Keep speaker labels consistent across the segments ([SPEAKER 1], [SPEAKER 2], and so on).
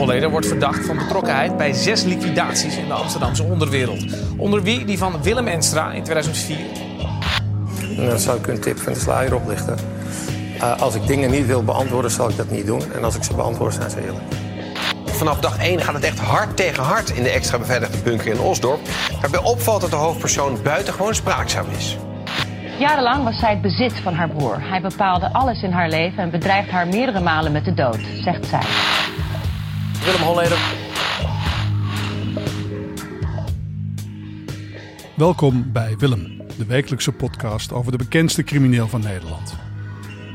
[SPEAKER 1] Holleder wordt verdacht van betrokkenheid bij zes liquidaties in de Amsterdamse onderwereld. Onder wie die van Willem Enstra in 2004.
[SPEAKER 2] dan zou ik een tip van de sluier oplichten. Als ik dingen niet wil beantwoorden, zal ik dat niet doen. En als ik ze beantwoord, zijn ze eerlijk.
[SPEAKER 3] Vanaf dag 1 gaat het echt hard tegen hard in de extra beveiligde bunker in Osdorp. Waarbij opvalt dat de hoofdpersoon buitengewoon spraakzaam is.
[SPEAKER 4] Jarenlang was zij het bezit van haar broer. Hij bepaalde alles in haar leven en bedreigt haar meerdere malen met de dood, zegt zij.
[SPEAKER 1] Willem Holleder.
[SPEAKER 5] Welkom bij Willem, de wekelijkse podcast over de bekendste crimineel van Nederland.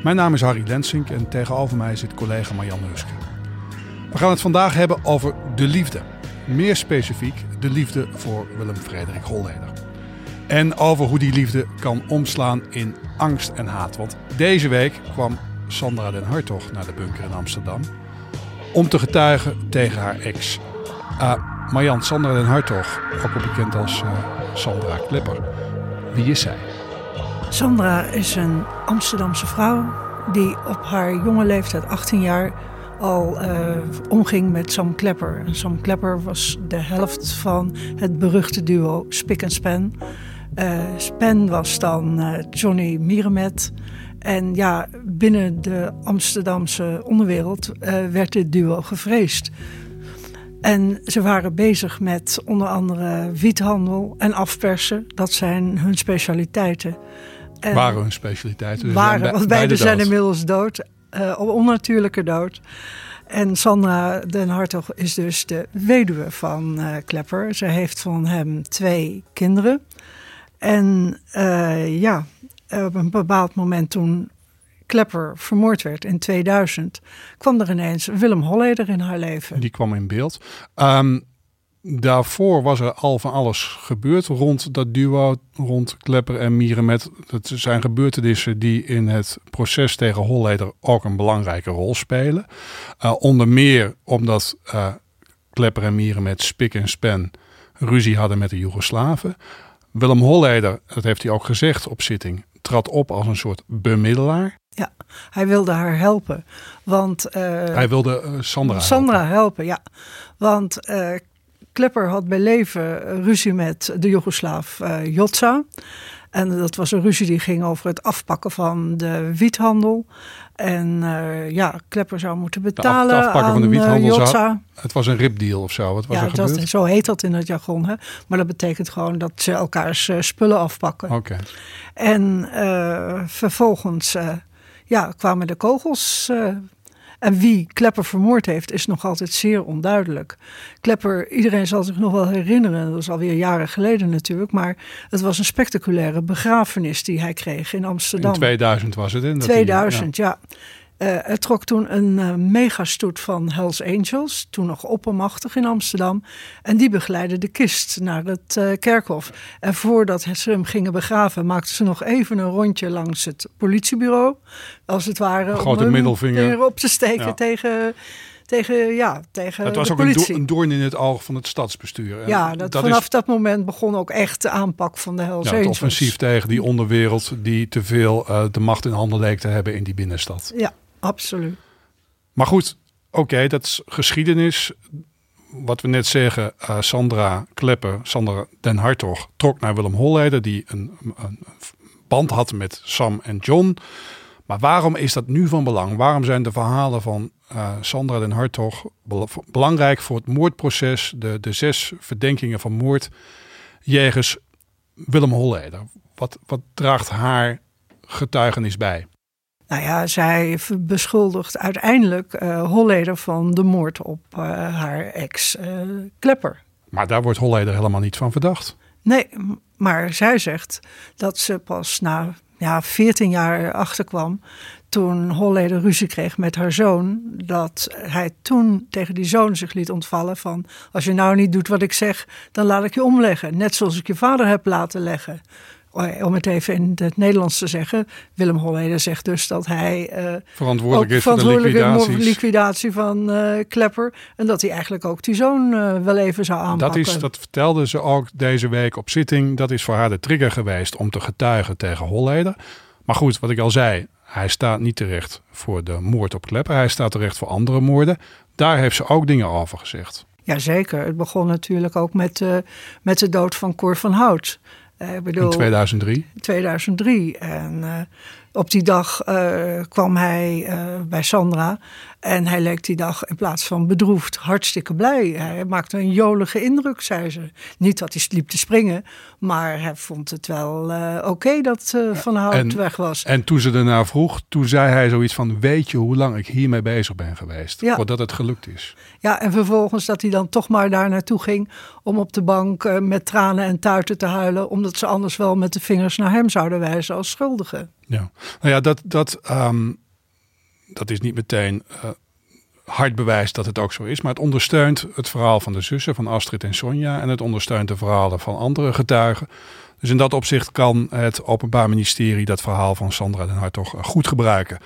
[SPEAKER 5] Mijn naam is Harry Lensink en tegenover mij zit collega Marjan Huske. We gaan het vandaag hebben over de liefde. Meer specifiek de liefde voor Willem Frederik Holleder. En over hoe die liefde kan omslaan in angst en haat. Want deze week kwam Sandra den Hartog naar de bunker in Amsterdam om te getuigen tegen haar ex. Uh, Marjan Sandra den Hartog, ook wel bekend als uh, Sandra Klepper. Wie is zij?
[SPEAKER 6] Sandra is een Amsterdamse vrouw die op haar jonge leeftijd, 18 jaar, al uh, omging met Sam Klepper. En Sam Klepper was de helft van het beruchte duo Spik en Span. Uh, Span was dan Johnny Mierenmet. En ja, binnen de Amsterdamse onderwereld werd dit duo gevreesd. En ze waren bezig met onder andere wiethandel en afpersen. Dat zijn hun specialiteiten.
[SPEAKER 5] En waren hun specialiteiten? Dus
[SPEAKER 6] waren, want beide zijn inmiddels dood. Uh, onnatuurlijke dood. En Sandra den Hartog is dus de weduwe van uh, Klepper. Ze heeft van hem twee kinderen. En uh, ja, op een bepaald moment toen Klepper vermoord werd in 2000, kwam er ineens Willem Holleder in haar leven.
[SPEAKER 5] Die kwam in beeld. Um, daarvoor was er al van alles gebeurd rond dat duo, rond Klepper en Mierenmet. Dat zijn gebeurtenissen die in het proces tegen Holleder ook een belangrijke rol spelen. Uh, onder meer omdat uh, Klepper en Mierenmet spik en span ruzie hadden met de Joegoslaven. Willem Holleder, dat heeft hij ook gezegd op zitting, trad op als een soort bemiddelaar.
[SPEAKER 6] Ja, hij wilde haar helpen. Want, uh,
[SPEAKER 5] hij wilde uh, Sandra,
[SPEAKER 6] Sandra
[SPEAKER 5] helpen.
[SPEAKER 6] helpen. ja. Want uh, Klepper had bij leven ruzie met de Joegoslaaf Jotza. En dat was een ruzie die ging over het afpakken van de wiethandel. En uh, ja, Klepper zou moeten betalen
[SPEAKER 5] af, afpakken
[SPEAKER 6] aan
[SPEAKER 5] van de wiethandel.
[SPEAKER 6] Jotza.
[SPEAKER 5] Het was een ripdeal of zo. Wat was
[SPEAKER 6] ja,
[SPEAKER 5] er gebeurd?
[SPEAKER 6] Dat, zo heet dat in het jargon. Hè? Maar dat betekent gewoon dat ze elkaars uh, spullen afpakken.
[SPEAKER 5] Oké. Okay.
[SPEAKER 6] En vervolgens ja, kwamen de kogels. En wie Klepper vermoord heeft, is nog altijd zeer onduidelijk. Klepper, iedereen zal zich nog wel herinneren, dat is alweer jaren geleden natuurlijk, maar het was een spectaculaire begrafenis die hij kreeg in Amsterdam.
[SPEAKER 5] In 2000 was het, in
[SPEAKER 6] 2000, ja. ja. Uh, er trok toen een uh, megastoet van Hells Angels, toen nog oppermachtig in Amsterdam. En die begeleidde de kist naar het uh, kerkhof. En voordat ze hem gingen begraven, maakten ze nog even een rondje langs het politiebureau. Als het ware
[SPEAKER 5] Grote
[SPEAKER 6] om
[SPEAKER 5] middelvinger
[SPEAKER 6] op te steken ja. tegen tegen, ja, tegen
[SPEAKER 5] Het was ook
[SPEAKER 6] politie.
[SPEAKER 5] een, do een doorn in het oog van het stadsbestuur.
[SPEAKER 6] Ja, dat, dat vanaf is, dat moment begon ook echt de aanpak van de Hells
[SPEAKER 5] ja,
[SPEAKER 6] Het
[SPEAKER 5] offensief tegen die onderwereld die te veel de macht in handen leek te hebben in die binnenstad.
[SPEAKER 6] Ja, absoluut.
[SPEAKER 5] Maar goed, oké, dat is geschiedenis. Wat we net zeggen, uh, Sandra Klepper, Sandra Den Hartog, trok naar Willem Holleder, die een, een, band had met Sam en John. Maar waarom is dat nu van belang? Waarom zijn de verhalen van uh, Sandra den Hartog belangrijk voor het moordproces, de, de zes verdenkingen van moord jegens Willem Holleder? Wat, wat draagt haar getuigenis bij?
[SPEAKER 6] Nou ja, zij beschuldigt uiteindelijk uh, Holleder van de moord op uh, haar ex uh, Klepper.
[SPEAKER 5] Maar daar wordt Holleder helemaal niet van verdacht.
[SPEAKER 6] Nee, maar zij zegt dat ze pas na ja, 14 jaar achterkwam toen Holleder ruzie kreeg met haar zoon, dat hij toen tegen die zoon zich liet ontvallen van als je nou niet doet wat ik zeg, dan laat ik je omleggen. Net zoals ik je vader heb laten leggen. Om het even in het Nederlands te zeggen. Willem Holleder zegt dus dat hij uh,
[SPEAKER 5] verantwoordelijk is voor de
[SPEAKER 6] liquidatie van uh, Klepper. En dat hij eigenlijk ook die zoon uh, wel even zou aanpakken.
[SPEAKER 5] Dat, is, dat vertelde ze ook deze week op zitting. Dat is voor haar de trigger geweest om te getuigen tegen Holleder. Maar goed, wat ik al zei, hij staat niet terecht voor de moord op Klepper. Hij staat terecht voor andere moorden. Daar heeft ze ook dingen over gezegd.
[SPEAKER 6] Jazeker. Het begon natuurlijk ook met, met de dood van Cor van Hout.
[SPEAKER 5] Uh, bedoel, in 2003?
[SPEAKER 6] 2003. En uh, op die dag uh, kwam hij bij Sandra. En hij leek die dag in plaats van bedroefd hartstikke blij. Hij maakte een jolige indruk, zei ze. Niet dat hij liep te springen, maar hij vond het wel uh, oké dat Van Hout en, weg was.
[SPEAKER 5] En toen ze ernaar vroeg, toen zei hij zoiets van... weet je hoe lang ik hiermee bezig ben geweest? Ja. Voordat het gelukt is.
[SPEAKER 6] Ja, en vervolgens dat hij dan toch maar daar naartoe ging... om op de bank met tranen en tuiten te huilen... omdat ze anders wel met de vingers naar hem zouden wijzen als schuldige.
[SPEAKER 5] Ja, nou ja, dat... dat um dat is niet meteen uh, hard bewijs dat het ook zo is. Maar het ondersteunt het verhaal van de zussen, van Astrid en Sonja. En het ondersteunt de verhalen van andere getuigen. Dus in dat opzicht kan het Openbaar Ministerie dat verhaal van Sandra den Hart toch goed gebruiken.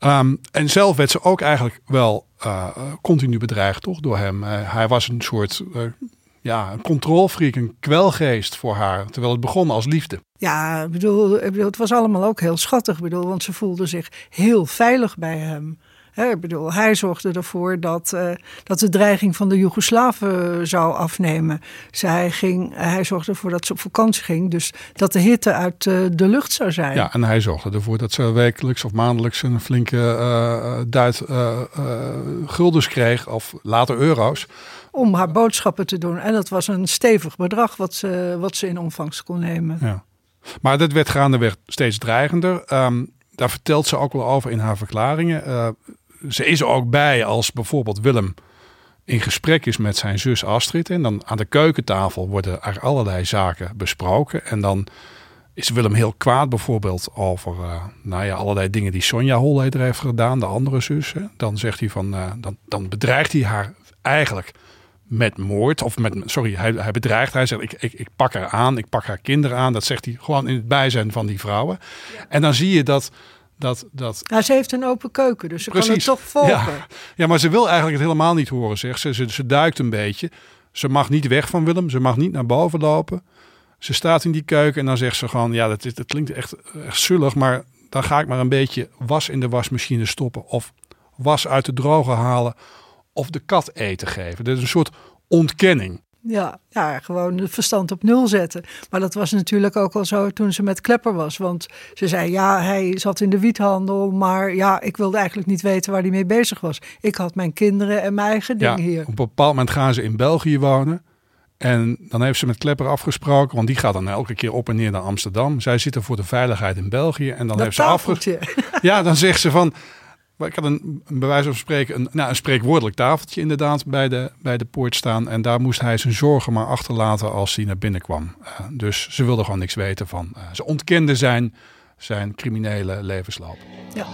[SPEAKER 5] Um, en zelf werd ze ook eigenlijk wel uh, continu bedreigd, toch, door hem. Hij was een soort ja, een controlfreak, een kwelgeest voor haar. Terwijl het begon als liefde.
[SPEAKER 6] Ja, ik bedoel, ik bedoel, het was allemaal ook heel schattig. Bedoel, want ze voelde zich heel veilig bij hem. Ik bedoel, hij zorgde ervoor dat, uh, dat de dreiging van de Joegoslaven zou afnemen. Zij ging, hij zorgde ervoor dat ze op vakantie ging. Dus dat de hitte uit uh, de lucht zou zijn.
[SPEAKER 5] Ja, en hij zorgde ervoor dat ze wekelijks of maandelijks een flinke uh, duit guldens kreeg. Of later euro's
[SPEAKER 6] om haar boodschappen te doen. En dat was een stevig bedrag wat ze, wat ze in ontvangst kon nemen.
[SPEAKER 5] Ja. Maar dat werd gaandeweg steeds dreigender. Um, daar vertelt ze ook wel over in haar verklaringen. Uh, ze is er ook bij als bijvoorbeeld Willem in gesprek is met zijn zus Astrid. En dan aan de keukentafel worden er allerlei zaken besproken. En dan is Willem heel kwaad bijvoorbeeld over uh, nou ja, allerlei dingen die Sonja Holleder heeft gedaan, de andere zus. Hè. Dan zegt hij van, uh, dan, dan bedreigt hij haar eigenlijk met moord. Of met, sorry, hij, hij bedreigt. Hij zegt, ik, ik, ik pak haar aan, ik pak haar kinderen aan. Dat zegt hij gewoon in het bijzijn van die vrouwen. En dan zie je dat... Dat, dat...
[SPEAKER 6] Ze heeft een open keuken, dus ze Precies. kan het toch volgen.
[SPEAKER 5] Ja. ja, maar ze wil eigenlijk het helemaal niet horen, zegt ze. ze. Ze duikt een beetje. Ze mag niet weg van Willem. Ze mag niet naar boven lopen. Ze staat in die keuken en dan zegt ze gewoon... Ja, dat, dat klinkt echt, echt zullig, maar dan ga ik maar een beetje was in de wasmachine stoppen. Of was uit de droge halen of de kat eten geven. Dat is een soort ontkenning.
[SPEAKER 6] Ja, ja, gewoon het verstand op nul zetten. Maar dat was natuurlijk ook al zo toen ze met Klepper was. Want ze zei, ja, hij zat in de wiethandel. Maar ja, ik wilde eigenlijk niet weten waar hij mee bezig was. Ik had mijn kinderen en mijn eigen dingen hier. Op
[SPEAKER 5] een bepaald moment gaan ze in België wonen. En dan heeft ze met Klepper afgesproken, want die gaat dan elke keer op en neer naar Amsterdam. Zij zitten voor de veiligheid in België. En dan heeft ze afgesproken. Ja, dan zegt ze van. Ik had een, een bij van spreken een, nou, een spreekwoordelijk tafeltje inderdaad bij de, bij de poort staan. En daar moest hij zijn zorgen maar achterlaten als hij naar binnen kwam. Uh, dus ze wilde gewoon niks weten van. Uh, ze ontkende zijn, zijn criminele levensloop.
[SPEAKER 6] Ja.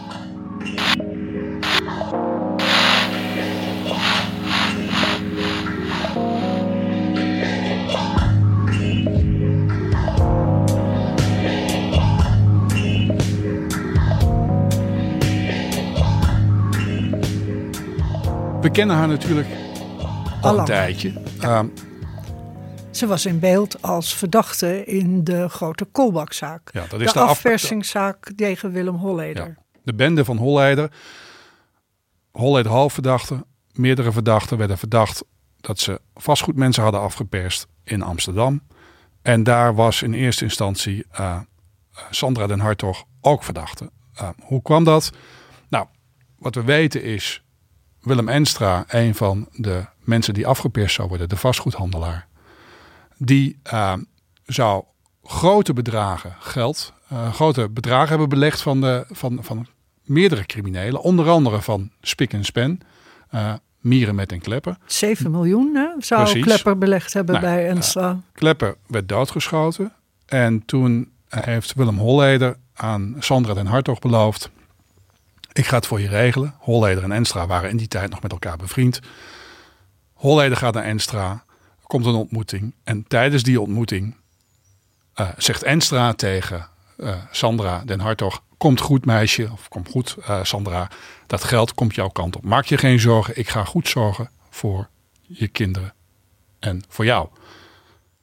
[SPEAKER 5] We kennen haar natuurlijk al een tijdje.
[SPEAKER 6] Ehm, ze was in beeld als verdachte in de grote Kolbakzaak. Ja, dat is de, de afpersingszaak tegen Willem Holleder. Ja,
[SPEAKER 5] de bende van Holleder. Holleder hoofdverdachte. Meerdere verdachten werden verdacht dat ze vastgoedmensen hadden afgeperst in Amsterdam. En daar was in eerste instantie uh, Sandra den Hartog ook verdachte. Uh, hoe kwam dat? Nou, wat we weten is Willem Enstra, een van de mensen die afgeperst zou worden, de vastgoedhandelaar, die uh, zou grote bedragen geld, uh, grote bedragen hebben belegd van, de, van, van meerdere criminelen, onder andere van Spik en Spen. Uh, Mieren met en Klepper.
[SPEAKER 6] 7 miljoen hè, zou Precies. Klepper belegd hebben nou, bij Enstra.
[SPEAKER 5] Klepper werd doodgeschoten. En toen heeft Willem Holleder aan Sandra den Hartog beloofd ik ga het voor je regelen. Holleder en Enstra waren in die tijd nog met elkaar bevriend. Holleder gaat naar Enstra, komt een ontmoeting. En tijdens die ontmoeting uh, zegt Enstra tegen uh, Sandra den Hartog... Komt goed meisje, of komt goed uh, Sandra, dat geld komt jouw kant op. Maak je geen zorgen, ik ga goed zorgen voor je kinderen en voor jou.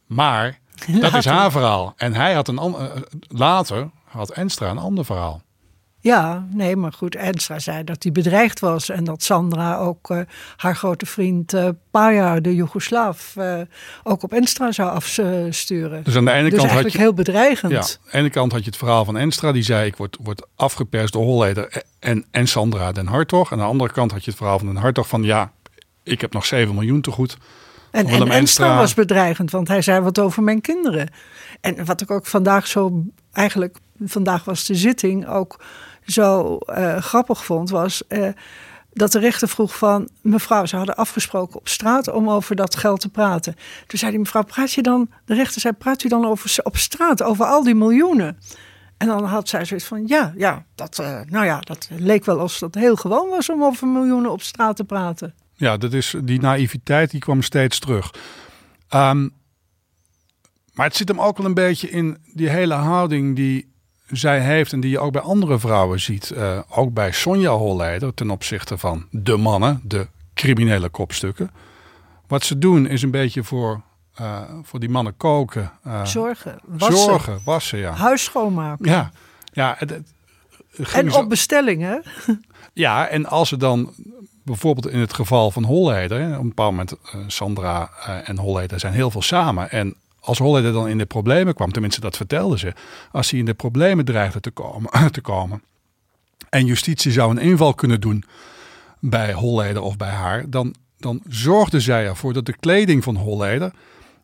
[SPEAKER 5] Maar dat is haar verhaal. En hij had een later had Enstra een ander verhaal.
[SPEAKER 6] Ja, nee, maar goed. Enstra zei dat hij bedreigd was. En dat Sandra ook uh, haar grote vriend uh, Paja, de Joegoslaaf, uh, ook op Enstra zou afsturen.
[SPEAKER 5] Dus aan de ene
[SPEAKER 6] dus
[SPEAKER 5] kant
[SPEAKER 6] had je. heel bedreigend.
[SPEAKER 5] Ja, aan de ene kant had je het verhaal van Enstra, die zei: Ik word, word afgeperst door Holleder en, en Sandra Den Hartog. En aan de andere kant had je het verhaal van Den Hartog van: Ja, ik heb nog 7 miljoen te goed.
[SPEAKER 6] En, en Enstra was bedreigend, want hij zei wat over mijn kinderen. En wat ik ook vandaag zo, eigenlijk, vandaag was de zitting ook zo uh, grappig vond, was uh, dat de rechter vroeg van... mevrouw, ze hadden afgesproken op straat om over dat geld te praten. Toen zei die mevrouw, praat je dan... De rechter zei, praat u dan over, op straat over al die miljoenen? En dan had zij zoiets van, ja, ja, dat, uh, nou ja, dat leek wel alsof dat heel gewoon was... om over miljoenen op straat te praten.
[SPEAKER 5] Ja, dat is, die naïviteit die kwam steeds terug. Um, maar het zit hem ook wel een beetje in die hele houding die zij heeft en die je ook bij andere vrouwen ziet. Uh, ook bij Sonja Holleider ten opzichte van de mannen, de criminele kopstukken. Wat ze doen is een beetje voor, uh, voor die mannen koken.
[SPEAKER 6] Uh, zorgen, wassen.
[SPEAKER 5] Zorgen, wassen, ja.
[SPEAKER 6] Huis schoonmaken.
[SPEAKER 5] Ja, ja. Het, het,
[SPEAKER 6] en op bestelling, hè?
[SPEAKER 5] Ja, en als ze dan bijvoorbeeld in het geval van Holleder, op een bepaald moment, Sandra en Holleder zijn heel veel samen. En als Holleder dan in de problemen kwam, tenminste dat vertelden ze, als hij in de problemen dreigde te komen, te komen en justitie zou een inval kunnen doen bij Holleder of bij haar, dan, dan zorgde zij ervoor dat de kleding van Holleder,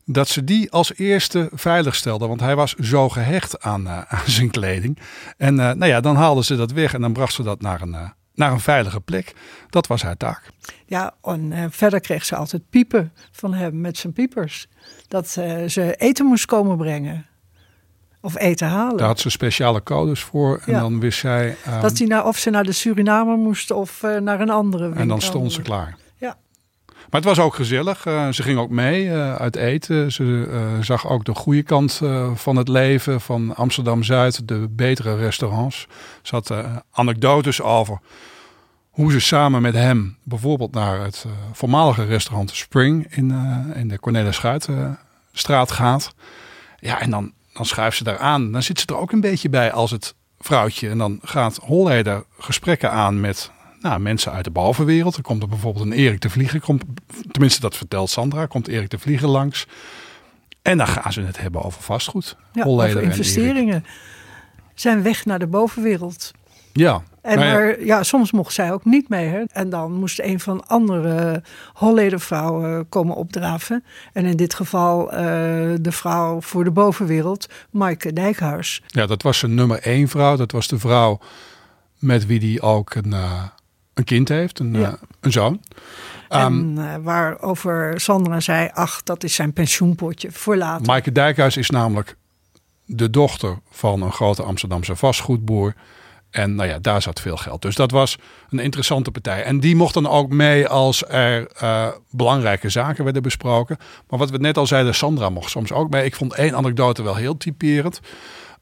[SPEAKER 5] dat ze die als eerste veilig stelde. Want hij was zo gehecht aan, uh, aan zijn kleding. En uh, nou ja, dan haalden ze dat weg en dan bracht ze dat naar een, uh, naar een veilige plek. Dat was haar taak.
[SPEAKER 6] Ja, en uh, verder kreeg ze altijd piepen van hem met zijn piepers. Dat uh, ze eten moest komen brengen. Of eten halen.
[SPEAKER 5] Daar had ze speciale codes voor. En ja. dan wist zij...
[SPEAKER 6] Um, dat hij naar, of ze naar de Surinamer moest of uh, naar een andere winkel.
[SPEAKER 5] En dan stond ze klaar.
[SPEAKER 6] Ja.
[SPEAKER 5] Maar het was ook gezellig. ze ging ook mee uit eten. Ze zag ook de goede kant van het leven van Amsterdam-Zuid. De betere restaurants. Ze had anekdotes over hoe ze samen met hem bijvoorbeeld naar het uh, voormalige restaurant Spring in, uh, in de Cornelis Schuitenstraat uh, gaat. Ja, en dan, dan schuift ze daar aan. Dan zit ze er ook een beetje bij als het vrouwtje. En dan gaat Holleder gesprekken aan met nou, mensen uit de bovenwereld. Er komt er bijvoorbeeld een Erik de Vlieger. Komt, tenminste, dat vertelt Sandra. Komt Erik de Vlieger langs. En dan gaan ze het hebben over vastgoed.
[SPEAKER 6] Ja, Holleder over investeringen. Zijn weg naar de bovenwereld.
[SPEAKER 5] Ja,
[SPEAKER 6] en nou maar, ja. soms mocht zij ook niet mee. Hè? En dan moest een van andere Holleder-vrouwen komen opdraven. En in dit geval uh, de vrouw voor de bovenwereld, Maaike Dijkhuis.
[SPEAKER 5] Ja, dat was zijn nummer één vrouw. Dat was de vrouw met wie hij ook een, uh, een kind heeft, een, ja. uh, een zoon.
[SPEAKER 6] En um, waarover Sandra zei, ach, dat is zijn pensioenpotje voor later.
[SPEAKER 5] Maaike Dijkhuis is namelijk de dochter van een grote Amsterdamse vastgoedboer. En nou ja, daar zat veel geld. Dus dat was een interessante partij. En die mocht dan ook mee als er uh, belangrijke zaken werden besproken. Maar wat we net al zeiden, Sandra mocht soms ook mee. Ik vond één anekdote wel heel typerend.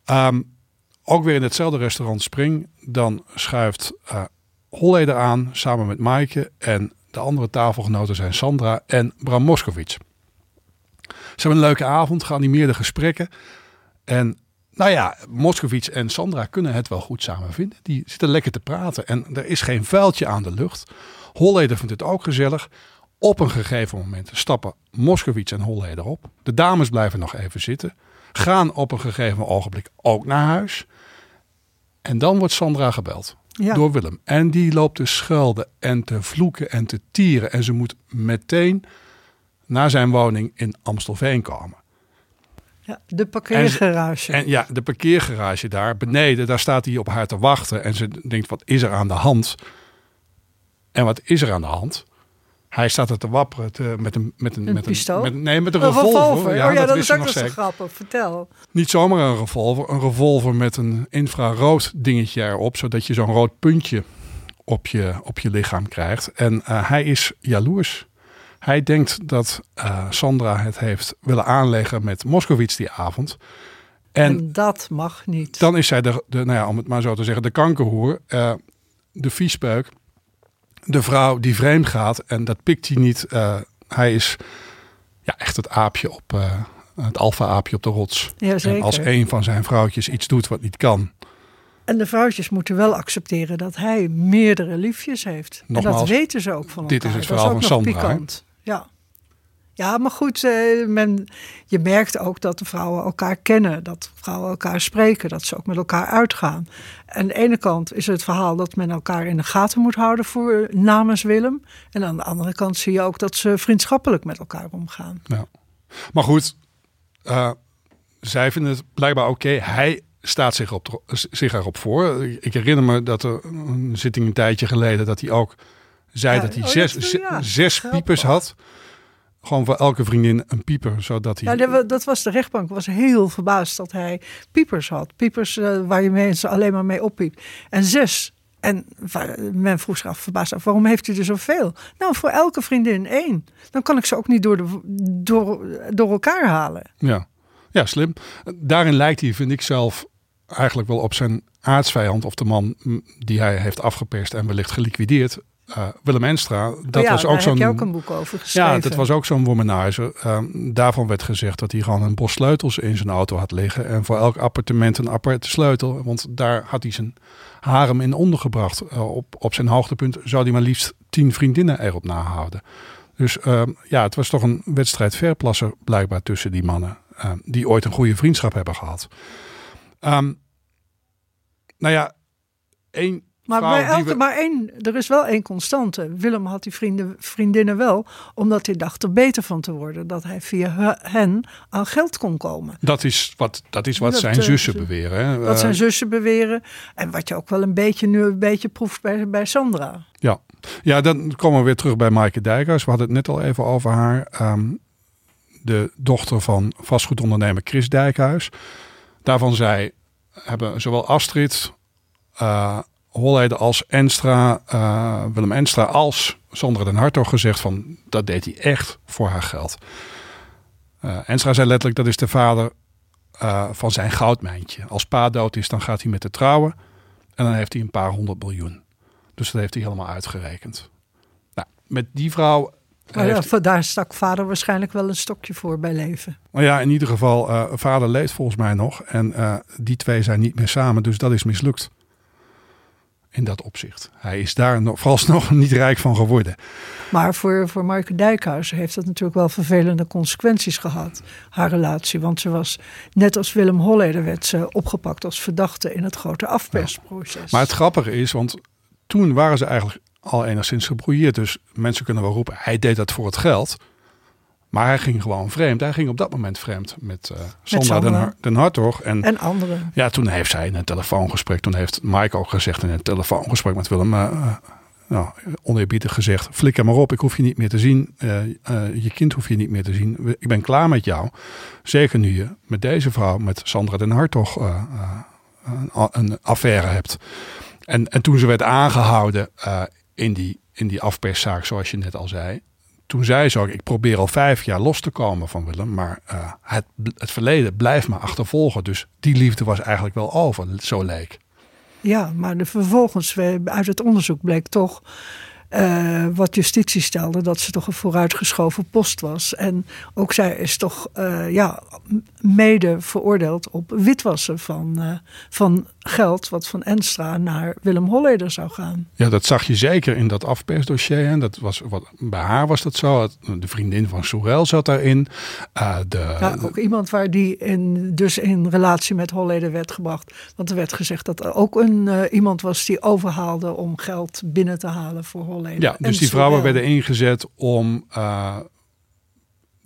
[SPEAKER 5] Um, ook weer in hetzelfde restaurant Spring. Dan schuift uh, Holleder aan samen met Maaike. En de andere tafelgenoten zijn Sandra en Bram Moskowitz. Ze hebben een leuke avond, geanimeerde gesprekken. En nou ja, Moskovits en Sandra kunnen het wel goed samen vinden. Die zitten lekker te praten en er is geen vuiltje aan de lucht. Holleder vindt het ook gezellig. Op een gegeven moment stappen Moskovits en Holleder op. De dames blijven nog even zitten. Gaan op een gegeven ogenblik ook naar huis. En dan wordt Sandra gebeld ja. door Willem. En die loopt te schelden en te vloeken en te tieren. En ze moet meteen naar zijn woning in Amstelveen komen.
[SPEAKER 6] Ja, de parkeergarage.
[SPEAKER 5] En, ja, de parkeergarage daar beneden, daar staat hij op haar te wachten. En ze denkt, wat is er aan de hand? En wat is er aan de hand? Hij staat er te wapperen te, met een, met een,
[SPEAKER 6] een
[SPEAKER 5] met
[SPEAKER 6] pistool?
[SPEAKER 5] Een, met, nee, met een, revolver. revolver.
[SPEAKER 6] Ja, oh ja, dat, dat is ook zo grappig. Vertel.
[SPEAKER 5] Niet zomaar een revolver. Een revolver met een infrarood dingetje erop. Zodat je zo'n rood puntje op je, op je lichaam krijgt. En uh, hij is jaloers. Hij denkt dat uh, Sandra het heeft willen aanleggen met Moskowitz die avond.
[SPEAKER 6] En, en, dat mag niet.
[SPEAKER 5] Dan is zij de, de, nou ja, om het maar zo te zeggen, de kankerhoer, uh, de viespeuk, de vrouw die vreemd gaat. En dat pikt hij niet. Uh, hij is ja, echt het aapje op, het alfa-aapje op de rots.
[SPEAKER 6] Ja,
[SPEAKER 5] en als een van zijn vrouwtjes iets doet wat niet kan,
[SPEAKER 6] En de vrouwtjes moeten wel accepteren dat hij meerdere liefjes heeft. en dat weten ze ook van elkaar.
[SPEAKER 5] dit is het verhaal van Sandra,
[SPEAKER 6] pikant. Ja. ja, maar goed, eh, men, je merkt ook dat de vrouwen elkaar kennen. Dat vrouwen elkaar spreken. Dat ze ook met elkaar uitgaan. En aan de ene kant is het verhaal dat men elkaar in de gaten moet houden voor namens Willem. En aan de andere kant zie je ook dat ze vriendschappelijk met elkaar omgaan.
[SPEAKER 5] Ja. Maar goed, eh, zij vinden het blijkbaar oké. Hij staat zich, op, zich erop voor. Ik herinner me dat er een zitting een tijdje geleden... dat hij ook zei
[SPEAKER 6] Ja,
[SPEAKER 5] dat hij
[SPEAKER 6] oh,
[SPEAKER 5] zes,
[SPEAKER 6] dat- ja,
[SPEAKER 5] zes piepers had. Gewoon voor elke vriendin een pieper, zodat hij...
[SPEAKER 6] Ja, dat wa- dat was de rechtbank. was heel verbaasd dat hij piepers had. Piepers eh, waar je mensen alleen maar mee oppiept. En zes. En men vroeg zich af, verbaasd af, waarom heeft u er zoveel? Nou, voor elke vriendin één. Dan kan ik ze ook niet door, de, door, door elkaar halen.
[SPEAKER 5] Ja. ja, slim. Daarin lijkt hij, vind ik zelf, eigenlijk wel op zijn aardsvijand... of de man mm, die hij heeft afgeperst en wellicht geliquideerd... eh, Willem Enstra. Dat
[SPEAKER 6] Oh ja,
[SPEAKER 5] was
[SPEAKER 6] daar
[SPEAKER 5] ook
[SPEAKER 6] heb
[SPEAKER 5] zo'n
[SPEAKER 6] je ook een boek over geschreven.
[SPEAKER 5] Ja, dat was ook zo'n womanizer. Ehm, daarvan werd gezegd dat hij gewoon een bos sleutels in zijn auto had liggen. En voor elk appartement een aparte sleutel. Want daar had hij zijn harem in ondergebracht. Eh, op, op zijn hoogtepunt zou hij maar liefst tien vriendinnen erop nahouden. Dus ehm, ja, het was toch een wedstrijd verplassen blijkbaar tussen die mannen. ehm, die ooit een goede vriendschap hebben gehad. Ehm, nou ja, één
[SPEAKER 6] Maar, bij elke,
[SPEAKER 5] we-
[SPEAKER 6] maar één, er is wel één constante. Willem had die vrienden, vriendinnen wel, omdat hij dacht er beter van te worden. Dat hij via he- hen aan geld kon komen.
[SPEAKER 5] Dat is wat, dat is wat
[SPEAKER 6] Dat,
[SPEAKER 5] zijn
[SPEAKER 6] eh,
[SPEAKER 5] zussen beweren. Hè?
[SPEAKER 6] Wat zijn
[SPEAKER 5] Eh,
[SPEAKER 6] zussen beweren. En wat je ook wel een beetje nu een beetje proeft bij, bij Sandra.
[SPEAKER 5] Ja. ja, dan komen we weer terug bij Maaike Dijkhuis. We hadden het net al even over haar. Ehm, de dochter van vastgoedondernemer Chris Dijkhuis. Daarvan zij hebben zowel Astrid, eh Holleder als Enstra, eh, Willem Enstra als Sandra den Hartog gezegd van dat deed hij echt voor haar geld. Eh Enstra zei letterlijk dat is de vader eh, van zijn goudmijntje. Als pa dood is dan gaat hij met de trouwen en dan heeft hij een paar honderd miljoen. Dus dat heeft hij helemaal uitgerekend. Nou, met die vrouw.
[SPEAKER 6] Maar ja, daar stak vader waarschijnlijk wel een stokje voor bij leven.
[SPEAKER 5] Maar ja, in ieder geval, vader leeft volgens mij nog. En die twee zijn niet meer samen, dus dat is mislukt. In dat opzicht. Hij is daar nog, vooralsnog niet rijk van geworden.
[SPEAKER 6] Maar voor, voor Marke Dijkhuizen heeft dat natuurlijk wel vervelende consequenties gehad. Haar relatie. Want ze was, net als Willem Holleder, werd ze opgepakt als verdachte in het grote afpersproces.
[SPEAKER 5] Maar het grappige is, want toen waren ze eigenlijk al enigszins gebrouilleerd. Dus mensen kunnen wel roepen, hij deed dat voor het geld. Maar hij ging gewoon vreemd. Hij ging op dat moment vreemd met eh Sandra den, Hartog. En
[SPEAKER 6] En anderen.
[SPEAKER 5] Ja, toen heeft zij in een telefoongesprek, toen heeft Mike ook gezegd in een telefoongesprek met Willem, eh, nou, oneerbiedig gezegd, flikker maar op, ik hoef je niet meer te zien, je kind hoef je niet meer te zien, ik ben klaar met jou. Zeker nu je met deze vrouw, met Sandra den Hartog, een, een affaire hebt. En, en toen ze werd aangehouden eh, in, die, in die afperszaak, zoals je net al zei, toen zei ze ook, ik probeer al vijf jaar los te komen van Willem, maar eh, het, het verleden blijft me achtervolgen. Dus die liefde was eigenlijk wel over, zo leek.
[SPEAKER 6] Ja, maar de, vervolgens uit het onderzoek bleek toch eh, wat justitie stelde, dat ze toch een vooruitgeschoven post was. En ook zij is toch eh, ja, mede veroordeeld op witwassen van, eh, van geld wat van Enstra naar Willem Holleder zou gaan.
[SPEAKER 5] Ja, dat zag je zeker in dat afpersdossier. Hè. Dat was, wat, bij haar was dat zo. De vriendin van Sorel zat daarin. Eh, de,
[SPEAKER 6] Ja, ook iemand waar die in, dus in relatie met Holleder werd gebracht. Want er werd gezegd dat er ook een, eh, iemand was die overhaalde om geld binnen te halen voor Holleder.
[SPEAKER 5] ja, dus die vrouwen werden ingezet om eh,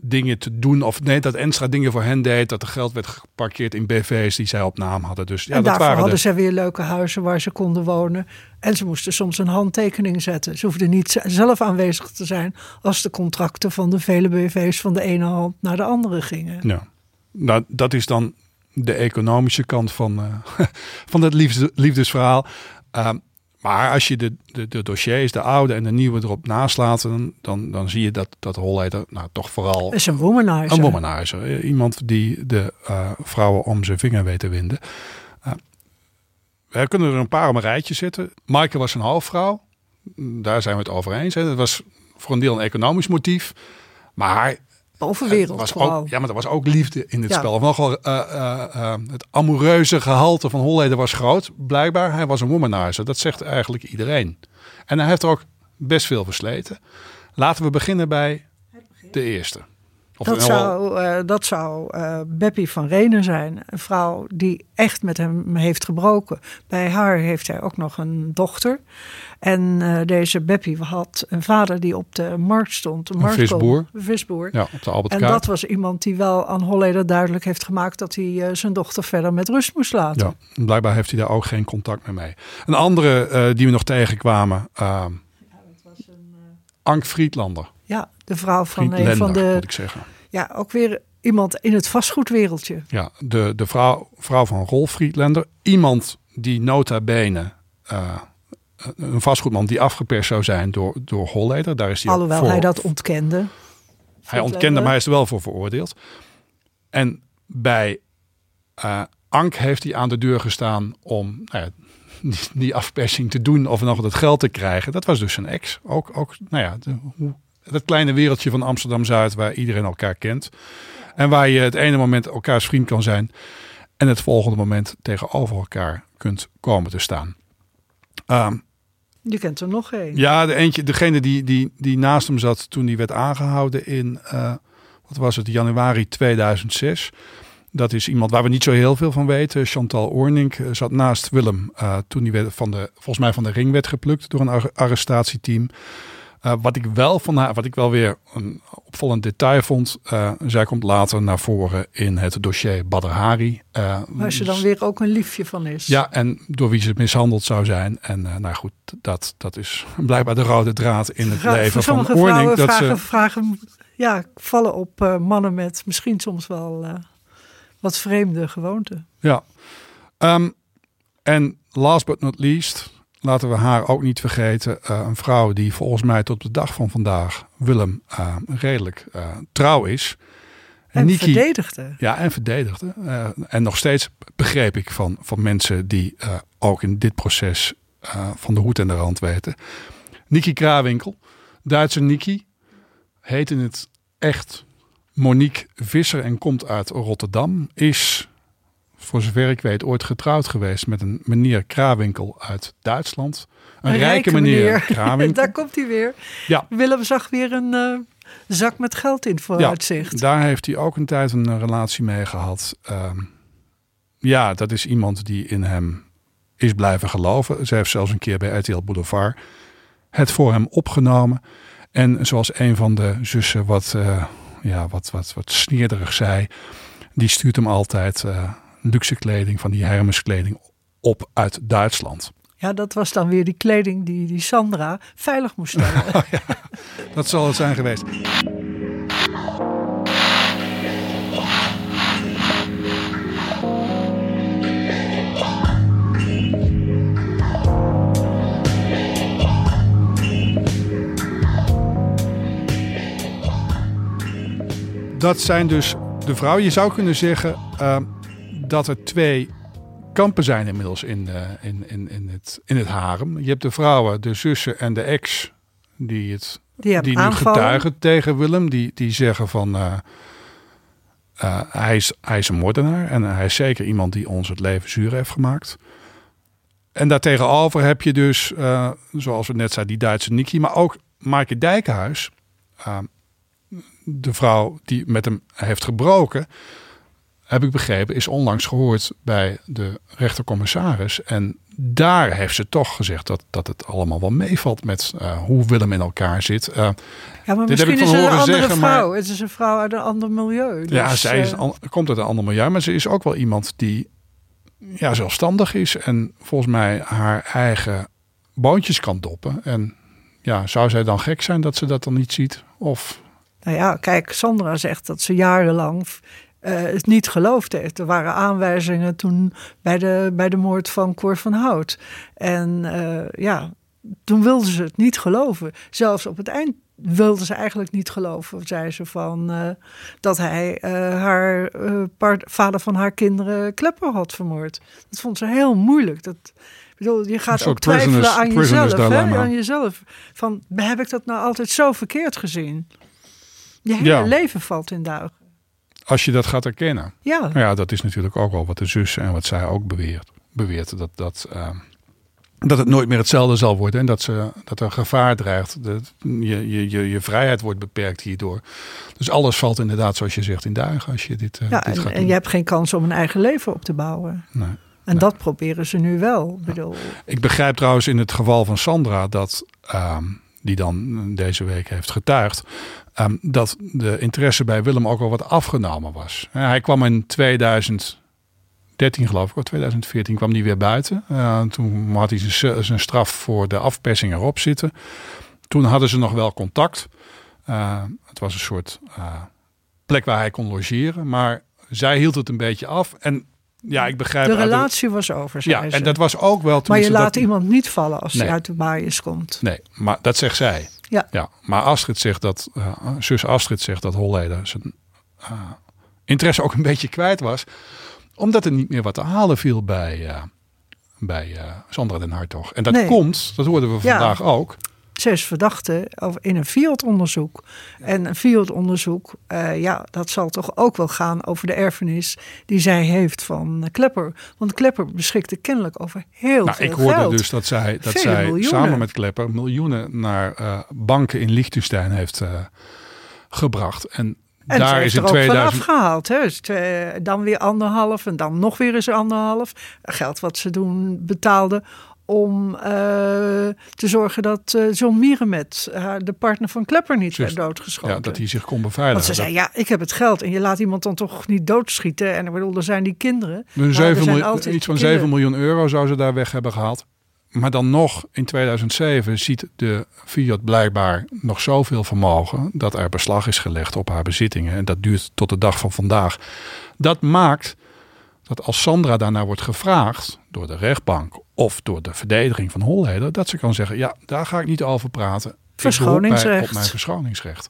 [SPEAKER 5] dingen te doen. Of nee, dat Enstra dingen voor hen deed. Dat er geld werd geparkeerd in BV's die zij op naam hadden. Dus ja,
[SPEAKER 6] en
[SPEAKER 5] dat
[SPEAKER 6] daarvoor
[SPEAKER 5] waren
[SPEAKER 6] hadden
[SPEAKER 5] de,
[SPEAKER 6] ze weer leuke huizen waar ze konden wonen. En ze moesten soms een handtekening zetten. Ze hoefden niet zelf aanwezig te zijn als de contracten van de vele BV's van de ene hand naar de andere gingen.
[SPEAKER 5] Ja. Nou, dat is dan de economische kant van, eh, van het liefde, liefdesverhaal. Ehm, maar als je de, de, de dossiers, de oude en de nieuwe erop naslaat, dan, dan, dan zie je dat, dat Holleder nou, toch vooral
[SPEAKER 6] is een womanizer.
[SPEAKER 5] een womanizer. eh, Iemand die de eh, vrouwen om zijn vinger weet te winden. Eh, we kunnen er een paar op een rijtje zetten. Maaike was een halfvrouw. Daar zijn we het over eens. Hè. Dat was voor een deel een economisch motief. Maar
[SPEAKER 6] bovenwereld
[SPEAKER 5] was ook, ja, maar er was ook liefde in het
[SPEAKER 6] Ja.
[SPEAKER 5] spel. Nogal, eh, eh, eh, het amoureuze gehalte van Holleder was groot. Blijkbaar, hij was een womanizer. Dat zegt eigenlijk iedereen. En hij heeft er ook best veel versleten. Laten we beginnen bij de eerste. Of
[SPEAKER 6] Dat zou, eh, dat zou eh Beppie van Renen zijn. Een vrouw die echt met hem heeft gebroken. Bij haar heeft hij ook nog een dochter. En eh, deze Beppie had een vader die op de markt stond. Een, marktkoop-
[SPEAKER 5] visboer.
[SPEAKER 6] Een visboer.
[SPEAKER 5] Ja, op de Albert
[SPEAKER 6] En dat was iemand die wel aan Holleder duidelijk heeft gemaakt... dat hij eh, zijn dochter verder met rust moest laten.
[SPEAKER 5] Ja, blijkbaar heeft hij daar ook geen contact meer mee. Een andere eh, die we nog tegenkwamen. Uh, Ank Friedlander.
[SPEAKER 6] De vrouw van
[SPEAKER 5] Friedlander,
[SPEAKER 6] van de...
[SPEAKER 5] moet ik zeggen.
[SPEAKER 6] Ja, ook weer iemand in het vastgoedwereldje.
[SPEAKER 5] Ja, de, de vrouw, vrouw van Rolf Friedlander. Iemand die nota bene... eh, een vastgoedman die afgeperst zou zijn door, door Holleder. Daar is hij
[SPEAKER 6] Alhoewel
[SPEAKER 5] voor,
[SPEAKER 6] hij dat ontkende.
[SPEAKER 5] Hij ontkende, maar hij is er wel voor veroordeeld. En bij uh, Ank heeft hij aan de deur gestaan om nou ja, die, afpersing te doen of nog het geld te krijgen. Dat was dus zijn ex. Ook, ook nou ja, de, hoe, dat kleine wereldje van Amsterdam-Zuid waar iedereen elkaar kent. En waar je het ene moment elkaars vriend kan zijn en het volgende moment tegenover elkaar kunt komen te staan. Um,
[SPEAKER 6] je kent er nog één.
[SPEAKER 5] Ja, de eentje, degene die, die, die naast hem zat toen hij werd aangehouden in, uh, wat was het, januari 2006. Dat is iemand waar we niet zo heel veel van weten. Chantal Oornink zat naast Willem uh, toen hij werd van de, volgens mij van de ring werd geplukt door een arrestatieteam. Uh, wat ik wel van haar, wat ik wel weer een opvallend detail vond. Uh, zij komt later naar voren in het dossier Badr Hari. Uh,
[SPEAKER 6] Waar ze dan weer ook een liefje van is.
[SPEAKER 5] Ja, en door wie ze mishandeld zou zijn. En nou goed, dat, dat is blijkbaar de rode draad in het
[SPEAKER 6] Vra
[SPEAKER 5] leven van.
[SPEAKER 6] Oorning. Dat vragen,
[SPEAKER 5] ze
[SPEAKER 6] vragen ja, vallen op mannen met misschien soms wel wat vreemde gewoonten.
[SPEAKER 5] Ja. Um, en last but not least, laten we haar ook niet vergeten. Uh, een vrouw die volgens mij tot de dag van vandaag Willem uh, redelijk uh, trouw is.
[SPEAKER 6] En Niki, verdedigde.
[SPEAKER 5] Ja, en verdedigde. En nog steeds begreep ik van, van mensen die ook in dit proces van de hoed en de rand weten. Niki Krawinkel, Duitse Niki, heet in het echt Monique Visser en komt uit Rotterdam. Is voor zover ik weet, ooit getrouwd geweest met een meneer Krawinkel uit Duitsland. Een, een rijke, rijke, meneer, meneer.
[SPEAKER 6] Daar komt hij weer.
[SPEAKER 5] Ja.
[SPEAKER 6] Willem zag weer een uh, zak met geld in vooruitzicht.
[SPEAKER 5] Ja, daar heeft hij ook een tijd een relatie mee gehad. Uh, ja, dat is iemand die in hem is blijven geloven. Ze heeft zelfs een keer bij RTL Boulevard het voor hem opgenomen. En zoals een van de zussen wat, uh, ja, wat, wat, wat sneerderig zei, die stuurt hem altijd uh, luxe kleding, van die Hermes kleding, op uit Duitsland.
[SPEAKER 6] Ja, dat was dan weer die kleding die, die Sandra veilig moest stellen.
[SPEAKER 5] oh, ja, dat zal het zijn geweest. Dat zijn dus de vrouwen. Je zou kunnen zeggen uh, dat er twee kampen zijn inmiddels in, uh, in, in, in, het, in het harem. Je hebt de vrouwen, de zussen en de ex die, het,
[SPEAKER 6] die,
[SPEAKER 5] die nu
[SPEAKER 6] aanvallen.
[SPEAKER 5] getuigen tegen Willem. Die, die zeggen van uh, hij, is, hij is een moordenaar en hij is zeker iemand die ons het leven zuur heeft gemaakt. En daartegenover heb je dus, zoals we net zeiden, die Duitse Niki, maar ook Maaike Dijkhuis. de vrouw die met hem heeft gebroken heb ik begrepen, is onlangs gehoord bij de rechtercommissaris. En daar heeft ze toch gezegd dat, dat het allemaal wel meevalt met uh, hoe Willem in elkaar zit. Uh,
[SPEAKER 6] ja, maar
[SPEAKER 5] dit
[SPEAKER 6] misschien
[SPEAKER 5] heb ik
[SPEAKER 6] is het een
[SPEAKER 5] horen
[SPEAKER 6] andere
[SPEAKER 5] zeggen,
[SPEAKER 6] vrouw.
[SPEAKER 5] Maar,
[SPEAKER 6] het is een vrouw uit een ander milieu. Dus,
[SPEAKER 5] ja, zij is,
[SPEAKER 6] uh,
[SPEAKER 5] al, komt uit een ander milieu, maar ze is ook wel iemand die ja, zelfstandig is en volgens mij haar eigen boontjes kan doppen. En ja, zou zij dan gek zijn dat ze dat dan niet ziet? Of
[SPEAKER 6] nou ja, kijk, Sandra zegt dat ze jarenlang het niet geloofd heeft. Er waren aanwijzingen toen bij de, bij de moord van Cor van Hout. En uh, ja, toen wilde ze het niet geloven. Zelfs op het eind wilde ze eigenlijk niet geloven, zei ze van uh, dat hij haar part, vader van haar kinderen Klepper had vermoord. Dat vond ze heel moeilijk. Dat, bedoel, je gaat ook twijfelen aan jezelf, hè? aan jezelf. Van heb ik dat nou altijd zo verkeerd gezien? Je hele
[SPEAKER 5] Ja.
[SPEAKER 6] leven valt in duigen.
[SPEAKER 5] Als je dat gaat erkennen.
[SPEAKER 6] Ja,
[SPEAKER 5] Nou ja, dat is natuurlijk ook wel wat de zus en wat zij ook beweert. beweert dat, dat, eh, dat het nooit meer hetzelfde zal worden. En dat, ze, dat er gevaar dreigt. Dat je, je, je, je vrijheid wordt beperkt hierdoor. Dus alles valt inderdaad, zoals je zegt, in duigen als je dit, eh,
[SPEAKER 6] ja
[SPEAKER 5] dit
[SPEAKER 6] en,
[SPEAKER 5] gaat
[SPEAKER 6] en je hebt geen kans om een eigen leven op te bouwen.
[SPEAKER 5] Nee.
[SPEAKER 6] En dat proberen ze nu wel. Ik bedoel,
[SPEAKER 5] Ik begrijp trouwens in het geval van Sandra dat, ehm, die dan deze week heeft getuigd, ehm, dat de interesse bij Willem ook al wat afgenomen was. Hij kwam in 2013 geloof ik, of 2014 kwam hij weer buiten. Eh, toen had hij zijn, zijn straf voor de afpersing erop zitten. Toen hadden ze nog wel contact. Eh, het was een soort eh, plek waar hij kon logeren, maar zij hield het een beetje af. En ja, ik begrijp
[SPEAKER 6] de relatie was over, zei
[SPEAKER 5] ja,
[SPEAKER 6] ze.
[SPEAKER 5] en dat was ook wel.
[SPEAKER 6] maar je laat
[SPEAKER 5] dat-
[SPEAKER 6] iemand niet vallen als
[SPEAKER 5] Nee.
[SPEAKER 6] hij uit de baaiers komt.
[SPEAKER 5] Nee, maar dat zegt zij.
[SPEAKER 6] Ja.
[SPEAKER 5] ja maar Astrid zegt dat, eh, zus Astrid zegt dat Holleder zijn eh, interesse ook een beetje kwijt was. Omdat er niet meer wat te halen viel bij, eh, bij Sandra den Hartog. En dat
[SPEAKER 6] Nee.
[SPEAKER 5] komt, dat hoorden we
[SPEAKER 6] Ja.
[SPEAKER 5] vandaag ook.
[SPEAKER 6] Ze is verdachte over- in een fieldonderzoek. En een fieldonderzoek, eh, ja, dat zal toch ook wel gaan over de erfenis die zij heeft van Klepper. Want Klepper beschikte kennelijk over heel
[SPEAKER 5] Nou,
[SPEAKER 6] veel
[SPEAKER 5] ik hoorde
[SPEAKER 6] geld.
[SPEAKER 5] dus dat zij, dat
[SPEAKER 6] Vele
[SPEAKER 5] zij
[SPEAKER 6] miljoenen.
[SPEAKER 5] samen met Klepper miljoenen naar eh, banken in Liechtenstein heeft eh, gebracht. En,
[SPEAKER 6] En
[SPEAKER 5] daar is in
[SPEAKER 6] er ook
[SPEAKER 5] 2000.
[SPEAKER 6] van afgehaald. Hè? Dus twee- dan weer anderhalf en dan nog weer eens anderhalf. Geld wat ze toen betaalde om eh, te zorgen dat eh John Mierenmet, haar- de partner van Klepper, niet werd doodgeschoten.
[SPEAKER 5] Ja, dat hij zich kon beveiligen.
[SPEAKER 6] Want ze
[SPEAKER 5] Dat-
[SPEAKER 6] zei, ja, ik heb het geld en je laat iemand dan toch niet doodschieten. En ik bedoel, er zijn die kinderen.
[SPEAKER 5] Een
[SPEAKER 6] Maar er
[SPEAKER 5] 7
[SPEAKER 6] zijn
[SPEAKER 5] miljoen,
[SPEAKER 6] altijd
[SPEAKER 5] iets van
[SPEAKER 6] kinderen.
[SPEAKER 5] 7 miljoen euro zou ze daar weg hebben gehaald. Maar dan nog, in 2007 ziet de Fiat blijkbaar nog zoveel vermogen... dat er beslag is gelegd op haar bezittingen. En dat duurt tot de dag van vandaag. Dat maakt dat als Sandra daarnaar wordt gevraagd door de rechtbank... of door de verdediging van Holleder... dat ze kan zeggen, ja, daar ga ik niet over praten.
[SPEAKER 6] Verschoningsrecht.
[SPEAKER 5] Op mijn verschoningsrecht.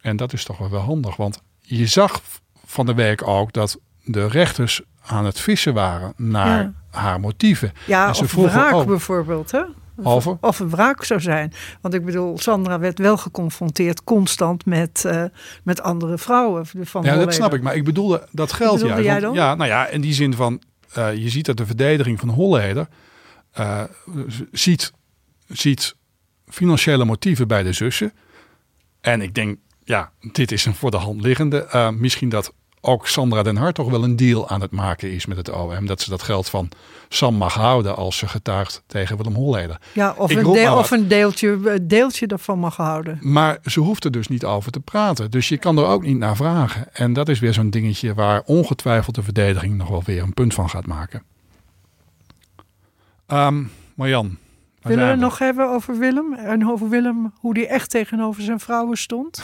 [SPEAKER 5] En dat is toch wel wel handig. Want je zag van de week ook dat de rechters aan het vissen waren naar
[SPEAKER 6] Ja.
[SPEAKER 5] haar motieven.
[SPEAKER 6] Ja,
[SPEAKER 5] En ze
[SPEAKER 6] of
[SPEAKER 5] vroegen
[SPEAKER 6] wraak bijvoorbeeld. Hè?
[SPEAKER 5] Over?
[SPEAKER 6] Of een wraak zou zijn. Want ik bedoel, Sandra werd wel geconfronteerd constant met, eh, met andere vrouwen. Van
[SPEAKER 5] Ja, dat snap ik. Maar ik bedoelde dat geld
[SPEAKER 6] bedoelde
[SPEAKER 5] juist.
[SPEAKER 6] dan?
[SPEAKER 5] Ja, nou ja, in die zin van... eh, je ziet dat de verdediging van Holleder... eh, ziet, ziet financiële motieven bij de zussen. En ik denk, ja, dit is een voor de hand liggende. Eh, misschien dat ook Sandra den Hart toch wel een deal aan het maken is met het OM. Dat ze dat geld van Sam mag houden als ze getuigt tegen Willem Holleder.
[SPEAKER 6] Ja, of, een, deel- of een deeltje, een deeltje daarvan mag houden.
[SPEAKER 5] Maar ze hoeft er dus niet over te praten. Dus je kan er ook niet naar vragen. En dat is weer zo'n dingetje waar ongetwijfeld de verdediging nog wel weer een punt van gaat maken. Ehm Marjan.
[SPEAKER 6] Willen we het nog hebben over Willem? En over Willem, hoe die echt tegenover zijn vrouwen stond?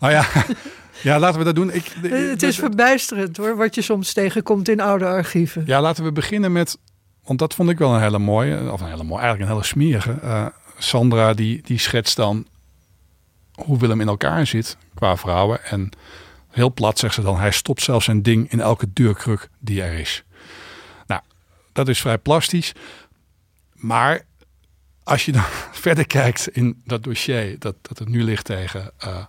[SPEAKER 5] Nou ja, ja, laten we dat doen. Ik,
[SPEAKER 6] Eh, het is verbijsterend hoor, wat je soms tegenkomt in oude archieven.
[SPEAKER 5] Ja, laten we beginnen met. Want dat vond ik wel een hele mooie, of een hele mooie, eigenlijk een hele smerige. Eh, Sandra die, die schetst dan hoe Willem in elkaar zit qua vrouwen. En heel plat zegt ze dan, hij stopt zelfs zijn ding in elke deurkruk die er is. Nou, dat is vrij plastisch. Maar als je dan verder kijkt in dat dossier dat, dat het nu ligt tegen eh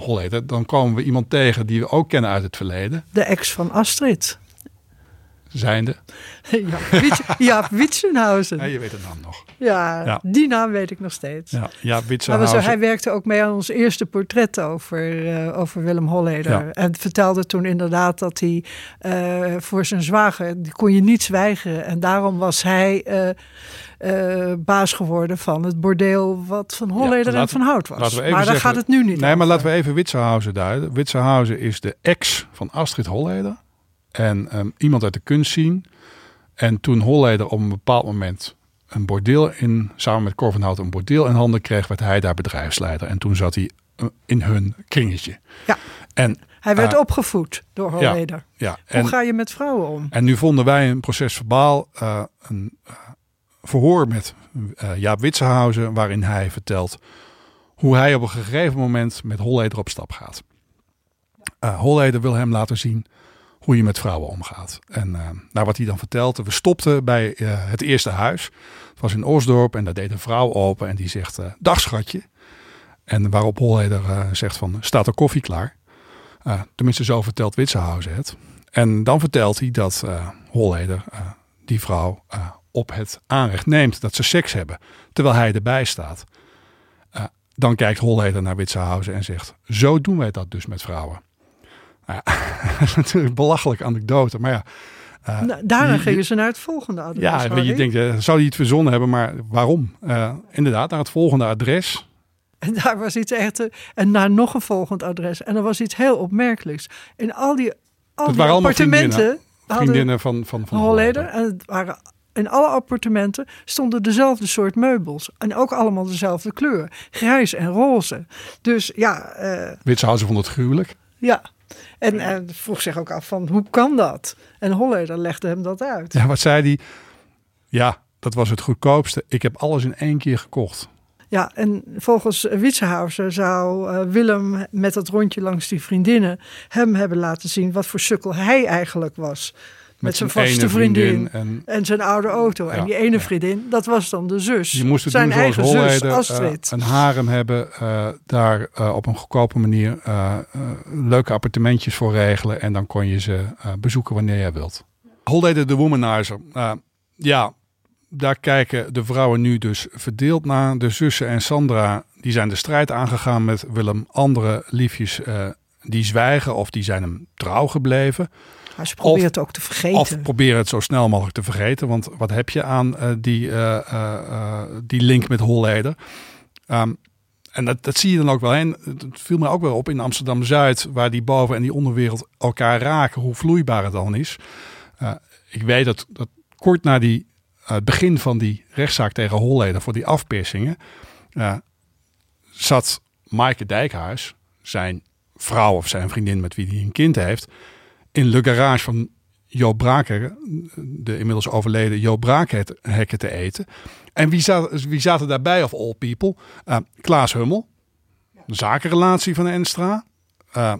[SPEAKER 5] Holleder, dan komen we iemand tegen die we ook kennen uit het verleden.
[SPEAKER 6] De ex van Astrid.
[SPEAKER 5] Zijnde.
[SPEAKER 6] Ja, Wits- Jaap Witsenhausen.
[SPEAKER 5] Ja, je weet het naam nog.
[SPEAKER 6] Ja,
[SPEAKER 5] Ja.
[SPEAKER 6] die naam weet ik nog steeds.
[SPEAKER 5] Ja, ja
[SPEAKER 6] Maar was- hij werkte ook mee aan ons eerste portret over, eh, over Willem Holleder.
[SPEAKER 5] Ja.
[SPEAKER 6] En vertelde toen inderdaad dat hij eh, voor zijn zwager, die kon je niet zwijgen. En daarom was hij eh, eh, baas geworden van het bordeel wat van Holleder en van Hout was. maar daar
[SPEAKER 5] zeggen-
[SPEAKER 6] gaat het nu niet
[SPEAKER 5] Nee, maar laten we even Witsenhausen duiden. Witsenhausen is de ex van Astrid Holleder. En ehm, iemand uit de kunst zien. En toen Holleder op een bepaald moment een bordeel in, samen met Cor van Hout een bordeel in handen kreeg, werd hij daar bedrijfsleider. En toen zat hij eh, in hun kringetje.
[SPEAKER 6] Ja.
[SPEAKER 5] En,
[SPEAKER 6] Hij werd
[SPEAKER 5] eh,
[SPEAKER 6] opgevoed door Holleder.
[SPEAKER 5] ja,
[SPEAKER 6] Hoe
[SPEAKER 5] en,
[SPEAKER 6] ga je met vrouwen om?
[SPEAKER 5] en nu vonden wij een proces verbaal, een verhoor met eh, Jaap Witsenhausen, waarin hij vertelt hoe hij op een gegeven moment met Holleder op stap gaat. Eh Holleder wil hem laten zien hoe je met vrouwen omgaat. En eh nou, wat hij dan vertelt, we stopten bij het eerste huis. Het was in Osdorp en daar deed een vrouw open en die zegt, dag schatje. En waarop Holleder uh, zegt van, staat er koffie klaar? Uh, tenminste, zo vertelt Witsenhausen het. En dan vertelt hij dat uh, Holleder die vrouw op het aanrecht neemt dat ze seks hebben. Terwijl hij erbij staat. dan kijkt Holleder naar Witsenhausen en zegt, zo doen wij dat dus met vrouwen. Nou ja, natuurlijk een belachelijke anekdote, maar ja...
[SPEAKER 6] Uh, nou, daarna gingen ze naar het volgende adres.
[SPEAKER 5] Ja, je denkt, uh, zou hij het verzonnen hebben, maar waarom? Inderdaad, naar het volgende adres.
[SPEAKER 6] En daar was iets echt. En naar nog een volgend adres. En er was iets heel opmerkelijks. In al die, al
[SPEAKER 5] dat
[SPEAKER 6] die appartementen.
[SPEAKER 5] Vriendinnen, vriendinnen van, van, van
[SPEAKER 6] Holleder. En het waren in alle appartementen stonden dezelfde soort meubels. En ook allemaal dezelfde kleur. Grijs en roze. Dus ja... Uh,
[SPEAKER 5] vond het gruwelijk.
[SPEAKER 6] Ja. En, en vroeg zich ook af van hoe kan dat? En Holleder legde hem dat uit.
[SPEAKER 5] Ja, wat zei hij? Ja, dat was het goedkoopste. Ik heb alles in één keer gekocht.
[SPEAKER 6] Ja, en volgens Witsenhausen zou uh, Willem met dat rondje langs die vriendinnen hem hebben laten zien wat voor sukkel hij eigenlijk was. Met, zijn, vaste vriendin, en, en, zijn oude auto. Ja, en die ene vriendin, dat was dan de zus.
[SPEAKER 5] Je moest het
[SPEAKER 6] zijn eigen zus, Astrid.
[SPEAKER 5] Uh, een harem hebben, uh, daar op een goedkope manier leuke appartementjes voor regelen. En dan kon je ze bezoeken wanneer jij wilt. Holleder de Womanizer. ja, daar kijken de vrouwen nu dus verdeeld naar. De zussen en Sandra die zijn de strijd aangegaan met Willem. Andere liefjes die zwijgen of die zijn hem trouw gebleven.
[SPEAKER 6] Maar ze proberen het ook te vergeten.
[SPEAKER 5] Of proberen het zo snel mogelijk te vergeten. Want wat heb je aan uh, die, uh, die link met Holleder? Um, en dat, dat zie je dan ook wel heen. Het viel me ook wel op in Amsterdam-Zuid, waar die boven- en die onderwereld elkaar raken, hoe vloeibaar het dan is. ik weet dat, dat kort na die het begin van die rechtszaak tegen Holleder voor die afpersingen, zat Maaike Dijkhuis, zijn vrouw of zijn vriendin met wie hij een kind heeft, in de garage van Joop Braker, de inmiddels overleden Joop Braakhekken te eten. En wie, zat, wie zaten daarbij of all people? Uh, Klaas Hummel, de zakenrelatie van Enstra, uh,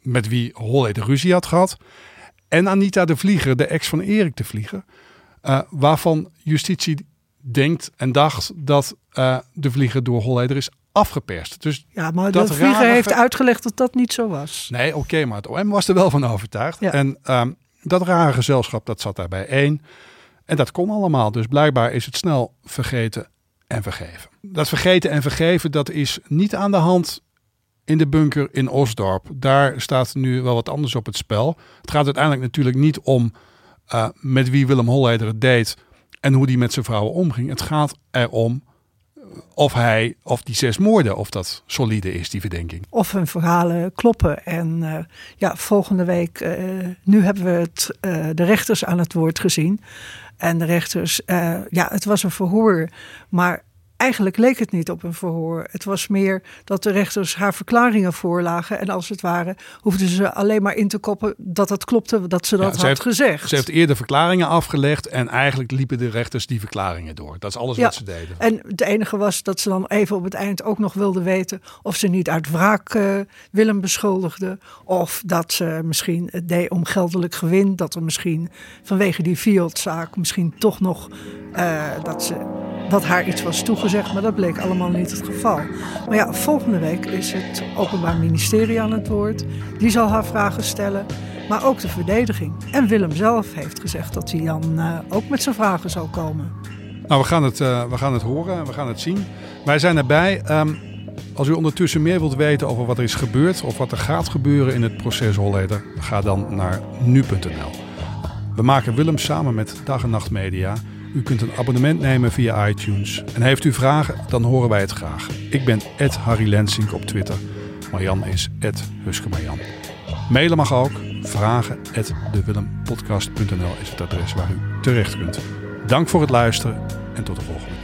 [SPEAKER 5] met wie Holleder ruzie had gehad. En Anita de Vlieger, de ex van Erik de Vlieger. Uh, waarvan justitie denkt en dacht dat de vlieger door Holleder is afgeperst. Dus
[SPEAKER 6] ja, maar dat de vlieger heeft uitgelegd dat dat niet zo was.
[SPEAKER 5] Nee, oké, okay, maar het OM was er wel van overtuigd. Ja. En um, dat rare gezelschap, dat zat daarbij één. En dat kon allemaal. Dus blijkbaar is het snel vergeten en vergeven. Dat vergeten en vergeven, dat is niet aan de hand in de bunker in Osdorp. Daar staat nu wel wat anders op het spel. Het gaat uiteindelijk natuurlijk niet om uh, met wie Willem Holleder het deed en hoe die met zijn vrouwen omging. Het gaat erom of hij, of die zes moorden, of dat solide is, die verdenking.
[SPEAKER 6] Of hun verhalen kloppen. En uh, ja, volgende week, uh, nu hebben we het, de rechters aan het woord gezien. En de rechters, ja, het was een verhoor, maar Eigenlijk leek het niet op een verhoor. Het was meer dat de rechters haar verklaringen voorlagen. En als het ware hoefden ze alleen maar in te koppen dat het klopte, dat ze dat ja, had
[SPEAKER 5] heeft,
[SPEAKER 6] gezegd.
[SPEAKER 5] Ze heeft eerder verklaringen afgelegd en eigenlijk liepen de rechters die verklaringen door. Dat is alles
[SPEAKER 6] ja,
[SPEAKER 5] wat ze deden.
[SPEAKER 6] En het enige was dat ze dan even op het eind ook nog wilden weten of ze niet uit wraak uh, Willem beschuldigde. Of dat ze misschien het deed om geldelijk gewin. Dat er misschien vanwege die Fiat-zaak misschien toch nog uh, dat ze dat haar iets was toegezegd, maar dat bleek allemaal niet het geval. Maar ja, volgende week is het Openbaar Ministerie aan het woord. Die zal haar vragen stellen, maar ook de verdediging. En Willem zelf heeft gezegd dat hij dan uh, ook met zijn vragen zal komen.
[SPEAKER 5] Nou, we gaan het, uh, we gaan het horen en we gaan het zien. Wij zijn erbij. Um, als u ondertussen meer wilt weten over wat er is gebeurd of wat er gaat gebeuren in het proces Holleder, ga dan naar nu.nl. We maken Willem samen met Dag en Nacht Media u kunt een abonnement nemen via iTunes. En heeft u vragen, dan horen wij het graag. Ik ben Harry Lensink op Twitter. Marjan is Marjan. Mailen mag ook. Vragen dewillempodcast.nl is het adres waar u terecht kunt. Dank voor het luisteren en tot de volgende.